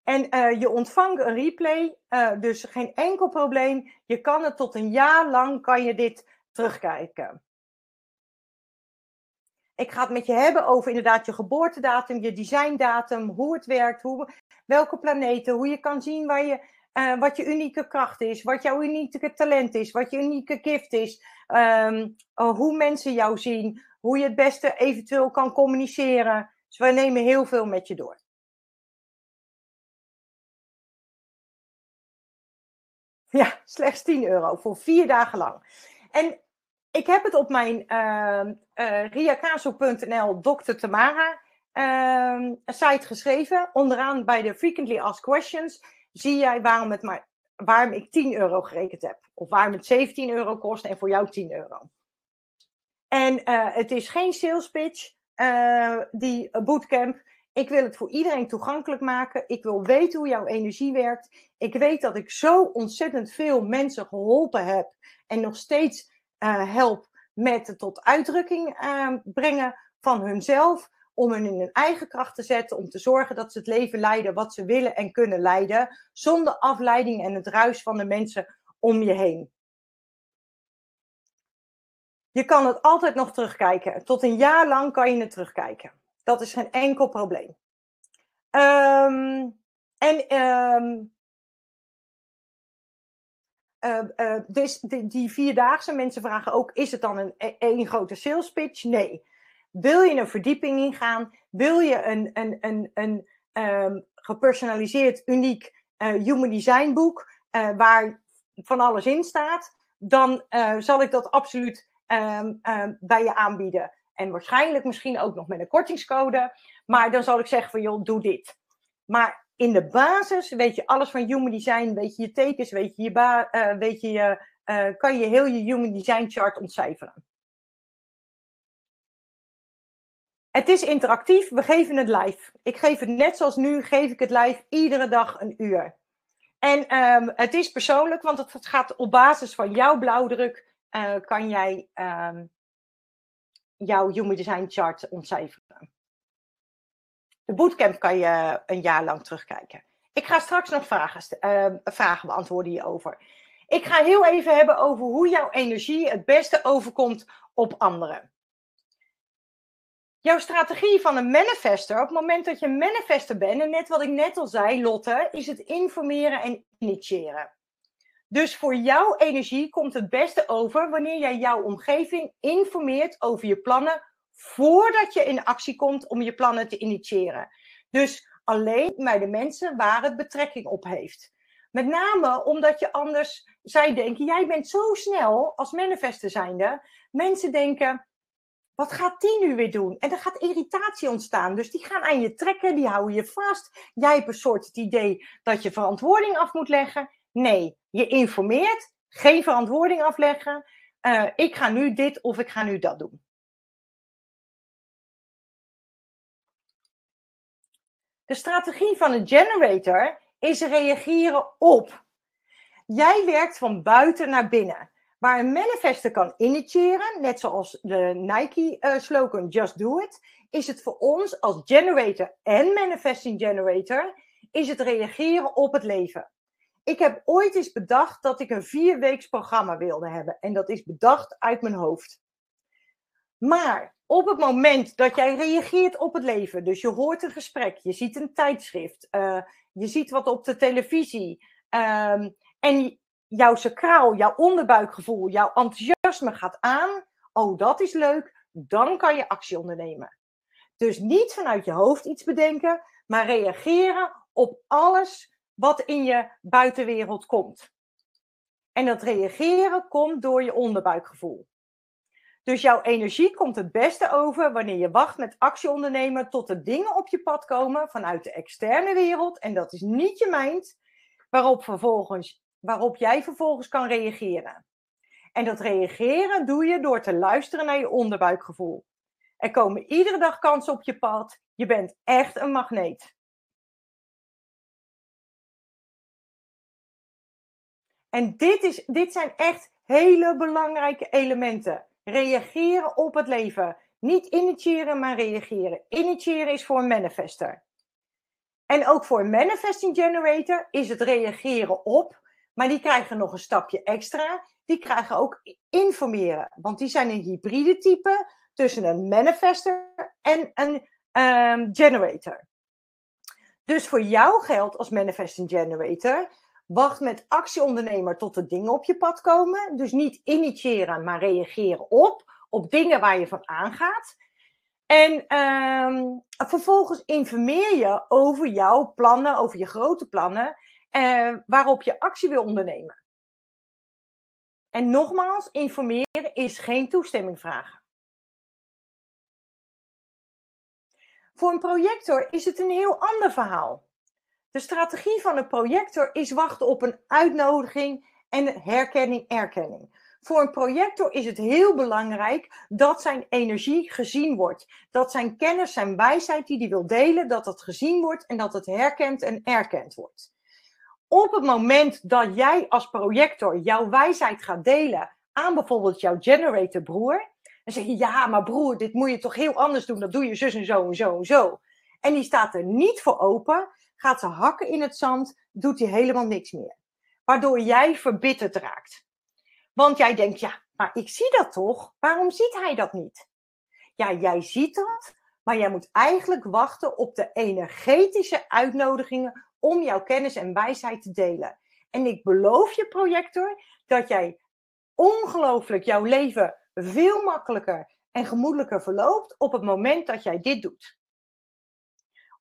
En uh, je ontvangt een replay, uh, dus geen enkel probleem. Je kan het tot een jaar lang, kan je dit terugkijken. Ik ga het met je hebben over inderdaad je geboortedatum, je designdatum, hoe het werkt, hoe, welke planeten, hoe je kan zien waar je, uh, wat je unieke kracht is, wat jouw unieke talent is, wat je unieke gift is, um, uh, hoe mensen jou zien, hoe je het beste eventueel kan communiceren. Dus we nemen heel veel met je door. Ja, slechts 10 euro voor vier dagen lang. En ik heb het op mijn uh, uh, riakaso.nl Dr. Tamara uh, site geschreven. Onderaan bij de Frequently Asked Questions zie jij waarom het maar waarom ik 10 euro gerekend heb. Of waarom het 17 euro kost en voor jou 10 euro. En uh, het is geen sales pitch, uh, die bootcamp. Ik wil het voor iedereen toegankelijk maken. Ik wil weten hoe jouw energie werkt. Ik weet dat ik zo ontzettend veel mensen geholpen heb en nog steeds help met het tot uitdrukking brengen van hunzelf om hen in hun eigen kracht te zetten, om te zorgen dat ze het leven leiden wat ze willen en kunnen leiden, zonder afleiding en het ruis van de mensen om je heen. Je kan het altijd nog terugkijken. Tot een jaar lang kan je het terugkijken. Dat is geen enkel probleem. Um, en um, uh, uh, dus die, vierdaagse mensen vragen ook: is het dan een, een grote sales pitch? Nee. Wil je een verdieping ingaan? Wil je een, een, een, een um, gepersonaliseerd, uniek uh, human design boek uh, waar van alles in staat? Dan uh, zal ik dat absoluut um, um, bij je aanbieden. En waarschijnlijk misschien ook nog met een kortingscode. Maar dan zal ik zeggen van joh, doe dit. Maar in de basis weet je alles van human design. Weet je je tekens, weet je je weet je, je kan je heel je human design chart ontcijferen. Het is interactief, we geven het live. Ik geef het net zoals nu, geef ik het live iedere dag een uur. En um, het is persoonlijk, want het gaat op basis van jouw blauwdruk, uh, kan jij um, jouw Human Design Chart ontcijferen. De bootcamp kan je een jaar lang terugkijken. Ik ga straks nog vragen, uh, vragen beantwoorden hierover. Ik ga heel even hebben over hoe jouw energie het beste overkomt op anderen. Jouw strategie van een manifester, op het moment dat je een manifester bent, en net wat ik net al zei, Lotte, is het informeren en initiëren. Dus voor jouw energie komt het beste over wanneer jij jouw omgeving informeert over je plannen voordat je in actie komt om je plannen te initiëren. Dus alleen bij de mensen waar het betrekking op heeft. Met name omdat je anders, zij denken, jij bent zo snel als manifester zijnde. Mensen denken, wat gaat die nu weer doen? En er gaat irritatie ontstaan. Dus die gaan aan je trekken, die houden je vast. Jij hebt een soort het idee dat je verantwoording af moet leggen. Nee, je informeert, geen verantwoording afleggen. Uh, ik ga nu dit of ik ga nu dat doen. De strategie van een generator is reageren op. Jij werkt van buiten naar binnen. Waar een manifester kan initiëren, net zoals de Nike-slogan uh, Just Do It, is het voor ons als generator en manifesting generator, is het reageren op het leven. Ik heb ooit eens bedacht dat ik een vierweeks programma wilde hebben. En dat is bedacht uit mijn hoofd. Maar op het moment dat jij reageert op het leven, dus je hoort een gesprek, je ziet een tijdschrift, uh, je ziet wat op de televisie, um, en jouw sacraal, jouw onderbuikgevoel, jouw enthousiasme gaat aan, oh dat is leuk, dan kan je actie ondernemen. Dus niet vanuit je hoofd iets bedenken, maar reageren op alles wat in je buitenwereld komt. En dat reageren komt door je onderbuikgevoel. Dus jouw energie komt het beste over wanneer je wacht met actie ondernemen tot er dingen op je pad komen vanuit de externe wereld. En dat is niet je mind, waarop vervolgens waarop jij vervolgens kan reageren. En dat reageren doe je door te luisteren naar je onderbuikgevoel. Er komen iedere dag kansen op je pad. Je bent echt een magneet. En dit, is, dit zijn echt hele belangrijke elementen. Reageren op het leven. Niet initiëren, maar reageren. Initiëren is voor een manifester. En ook voor een manifesting generator is het reageren op maar die krijgen nog een stapje extra. Die krijgen ook informeren. Want die zijn een hybride type tussen een manifester en een um, generator. Dus voor jou geldt als manifesting generator. Wacht met actieondernemer tot de dingen op je pad komen. Dus niet initiëren, maar reageren op. Op dingen waar je van aangaat. En um, vervolgens informeer je over jouw plannen, over je grote plannen eh, waarop je actie wil ondernemen. En nogmaals, informeren is geen toestemming vragen. Voor een projector is het een heel ander verhaal. De strategie van een projector is wachten op een uitnodiging en herkenning, erkenning. Voor een projector is het heel belangrijk dat zijn energie gezien wordt. Dat zijn kennis, zijn wijsheid die hij wil delen, dat dat gezien wordt en dat het herkend en erkend wordt. Op het moment dat jij als projector jouw wijsheid gaat delen aan bijvoorbeeld jouw generator broer, dan zeg je ja, maar broer, dit moet je toch heel anders doen, dat doe je zus en zo en zo en zo. En die staat er niet voor open, gaat ze hakken in het zand, doet hij helemaal niks meer. Waardoor jij verbitterd raakt. Want jij denkt, ja, maar ik zie dat toch? Waarom ziet hij dat niet? Ja, jij ziet dat, maar jij moet eigenlijk wachten op de energetische uitnodigingen om jouw kennis en wijsheid te delen. En ik beloof je, projector, dat jij ongelooflijk jouw leven veel makkelijker en gemoedelijker verloopt op het moment dat jij dit doet.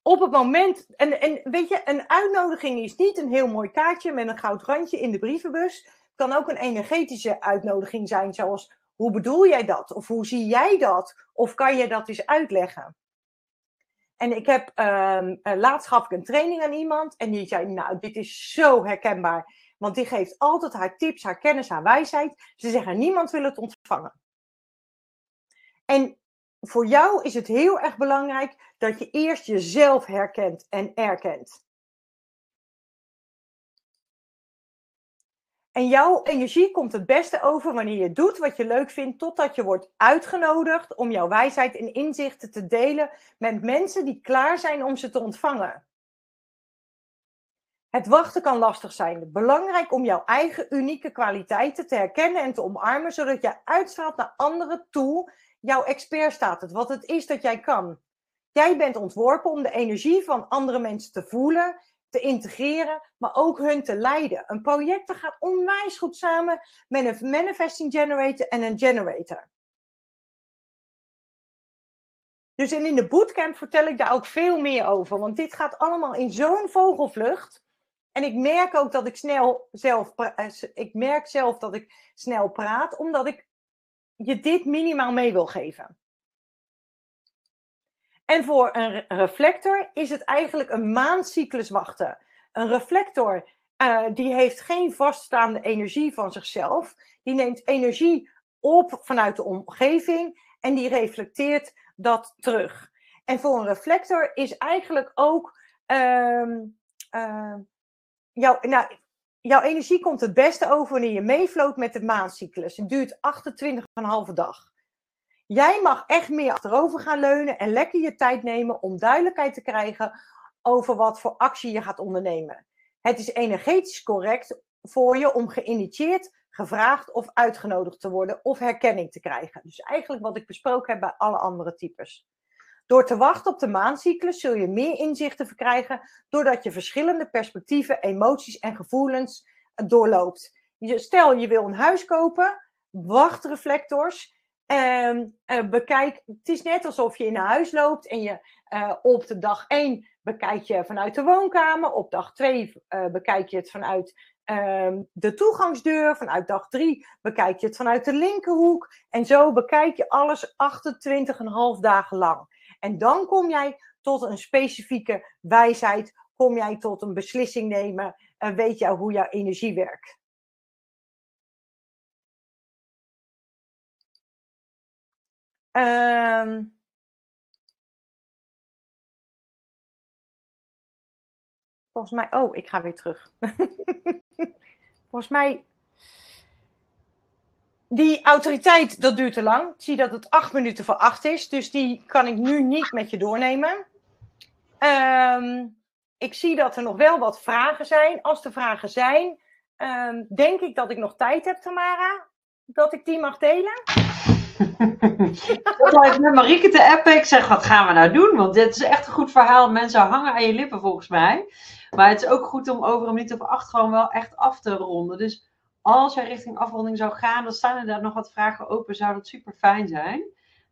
Op het moment, en, en weet je, een uitnodiging is niet een heel mooi kaartje met een goud randje in de brievenbus kan ook een energetische uitnodiging zijn, zoals hoe bedoel jij dat? Of hoe zie jij dat? Of kan je dat eens uitleggen? En ik heb uh, laatst gaf ik een training aan iemand en die zei, nou, dit is zo herkenbaar. Want die geeft altijd haar tips, haar kennis, haar wijsheid. Ze zeggen, niemand wil het ontvangen. En voor jou is het heel erg belangrijk dat je eerst jezelf herkent en erkent. En jouw energie komt het beste over wanneer je doet wat je leuk vindt, totdat je wordt uitgenodigd om jouw wijsheid en inzichten te delen met mensen die klaar zijn om ze te ontvangen. Het wachten kan lastig zijn. Belangrijk om jouw eigen unieke kwaliteiten te herkennen en te omarmen, zodat je uitstraalt naar anderen toe jouw expertstatus, wat het is dat jij kan. Jij bent ontworpen om de energie van andere mensen te voelen te integreren, maar ook hun te leiden. Een project gaat onwijs goed samen met een manifesting generator en een generator. Dus in de bootcamp vertel ik daar ook veel meer over, want dit gaat allemaal in zo'n vogelvlucht. En ik merk ook dat ik snel zelf, eh, ik merk zelf dat ik snel praat, omdat ik je dit minimaal mee wil geven. En voor een reflector is het eigenlijk een maandcyclus wachten. Een reflector uh, die heeft geen vaststaande energie van zichzelf. Die neemt energie op vanuit de omgeving en die reflecteert dat terug. En voor een reflector is eigenlijk ook uh, uh, jouw, nou, jouw energie komt het beste over wanneer je meefloot met de maandcyclus. Het duurt 28,5 dag. Jij mag echt meer achterover gaan leunen en lekker je tijd nemen om duidelijkheid te krijgen over wat voor actie je gaat ondernemen. Het is energetisch correct voor je om geïnitieerd, gevraagd of uitgenodigd te worden of herkenning te krijgen. Dus eigenlijk wat ik besproken heb bij alle andere types. Door te wachten op de maancyclus zul je meer inzichten verkrijgen doordat je verschillende perspectieven, emoties en gevoelens doorloopt. Stel je wil een huis kopen, wacht reflectors Um, bekijk, het is net alsof je in een huis loopt en je uh, op de dag 1 bekijk je vanuit de woonkamer, op dag 2 uh, eh, bekijk je het vanuit um, de toegangsdeur, vanuit dag 3 bekijk je het vanuit de linkerhoek en zo bekijk je alles 28,5 dagen lang. En dan kom jij tot een specifieke wijsheid, kom jij tot een beslissing nemen en weet jij hoe jouw energie werkt. Um, volgens mij. Oh, ik ga weer terug. volgens mij. Die autoriteit, dat duurt te lang. Ik zie dat het acht minuten voor acht is. Dus die kan ik nu niet met je doornemen. Um, ik zie dat er nog wel wat vragen zijn. Als er vragen zijn, um, denk ik dat ik nog tijd heb, Tamara. Dat ik die mag delen. ik blijf met Marieke te appen. Ik zeg, wat gaan we nou doen? Want dit is echt een goed verhaal. Mensen hangen aan je lippen volgens mij. Maar het is ook goed om over een minuut of acht gewoon wel echt af te ronden. Dus als jij richting afronding zou gaan, dan staan er daar nog wat vragen open. Zou dat super fijn zijn.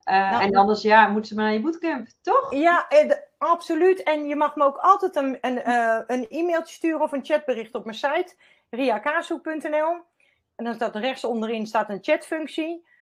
Uh, en anders ja, moeten ze maar naar je bootcamp, toch? Ja, eh, absoluut. En je mag me ook altijd een, een, uh, een e-mailtje sturen of een chatbericht op mijn site, riakaashoek.nl. En dan staat rechts onderin staat een chatfunctie.